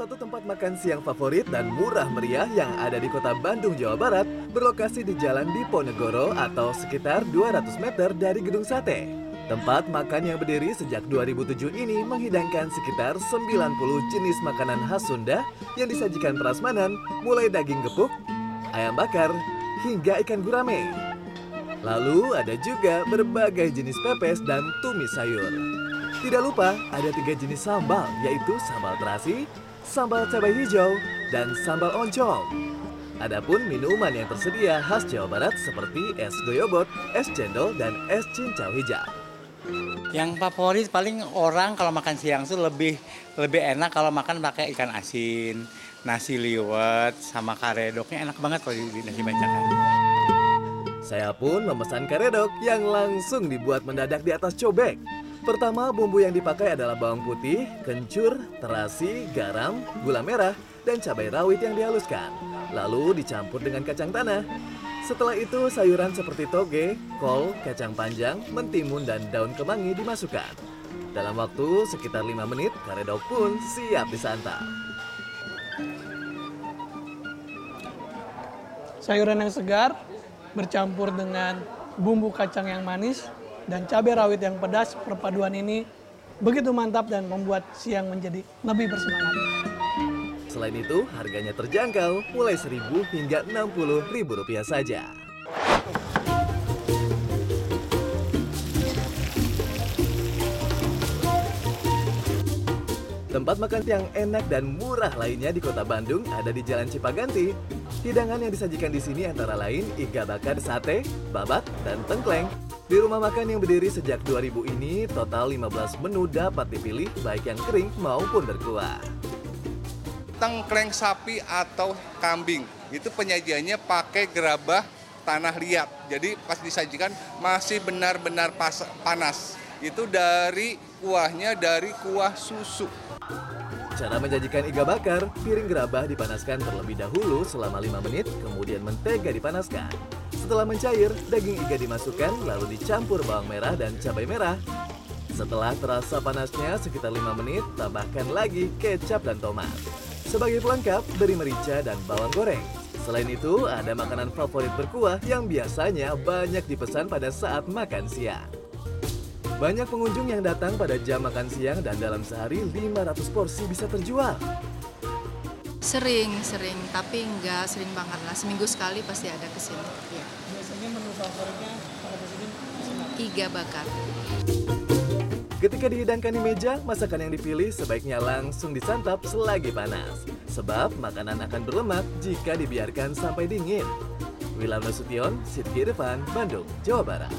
satu tempat makan siang favorit dan murah meriah yang ada di kota Bandung, Jawa Barat berlokasi di Jalan Diponegoro atau sekitar 200 meter dari Gedung Sate. Tempat makan yang berdiri sejak 2007 ini menghidangkan sekitar 90 jenis makanan khas Sunda yang disajikan prasmanan mulai daging gepuk, ayam bakar, hingga ikan gurame. Lalu ada juga berbagai jenis pepes dan tumis sayur. Tidak lupa ada tiga jenis sambal yaitu sambal terasi, sambal cabai hijau, dan sambal oncom. Adapun minuman yang tersedia khas Jawa Barat seperti es goyobot, es cendol, dan es cincau hijau. Yang favorit paling orang kalau makan siang tuh lebih lebih enak kalau makan pakai ikan asin, nasi liwet, sama karedoknya enak banget kalau di nasi bancakan. Saya pun memesan karedok yang langsung dibuat mendadak di atas cobek. Pertama, bumbu yang dipakai adalah bawang putih, kencur, terasi, garam, gula merah, dan cabai rawit yang dihaluskan. Lalu dicampur dengan kacang tanah. Setelah itu, sayuran seperti toge, kol, kacang panjang, mentimun, dan daun kemangi dimasukkan. Dalam waktu sekitar 5 menit, karedok pun siap disantap. sayuran yang segar bercampur dengan bumbu kacang yang manis dan cabai rawit yang pedas perpaduan ini begitu mantap dan membuat siang menjadi lebih bersemangat. Selain itu, harganya terjangkau, mulai 1000 hingga 60 ribu rupiah saja. Tempat makan yang enak dan murah lainnya di kota Bandung ada di Jalan Cipaganti. Hidangan yang disajikan di sini antara lain iga bakar sate, babat, dan tengkleng. Di rumah makan yang berdiri sejak 2000 ini, total 15 menu dapat dipilih baik yang kering maupun berkuah. tengkleng sapi atau kambing. Itu penyajiannya pakai gerabah tanah liat. Jadi pas disajikan masih benar-benar panas. Itu dari kuahnya dari kuah susu. Cara menjajikan iga bakar, piring gerabah dipanaskan terlebih dahulu selama 5 menit, kemudian mentega dipanaskan. Setelah mencair, daging iga dimasukkan lalu dicampur bawang merah dan cabai merah. Setelah terasa panasnya sekitar 5 menit, tambahkan lagi kecap dan tomat. Sebagai pelengkap, beri merica dan bawang goreng. Selain itu, ada makanan favorit berkuah yang biasanya banyak dipesan pada saat makan siang. Banyak pengunjung yang datang pada jam makan siang dan dalam sehari 500 porsi bisa terjual. Sering, sering, tapi nggak sering banget lah. Seminggu sekali pasti ada ke sini. Ya. Iga bakar. Ketika dihidangkan di meja, masakan yang dipilih sebaiknya langsung disantap selagi panas. Sebab makanan akan berlemak jika dibiarkan sampai dingin. Wilam Nasution, Sidki Irfan, Bandung, Jawa Barat.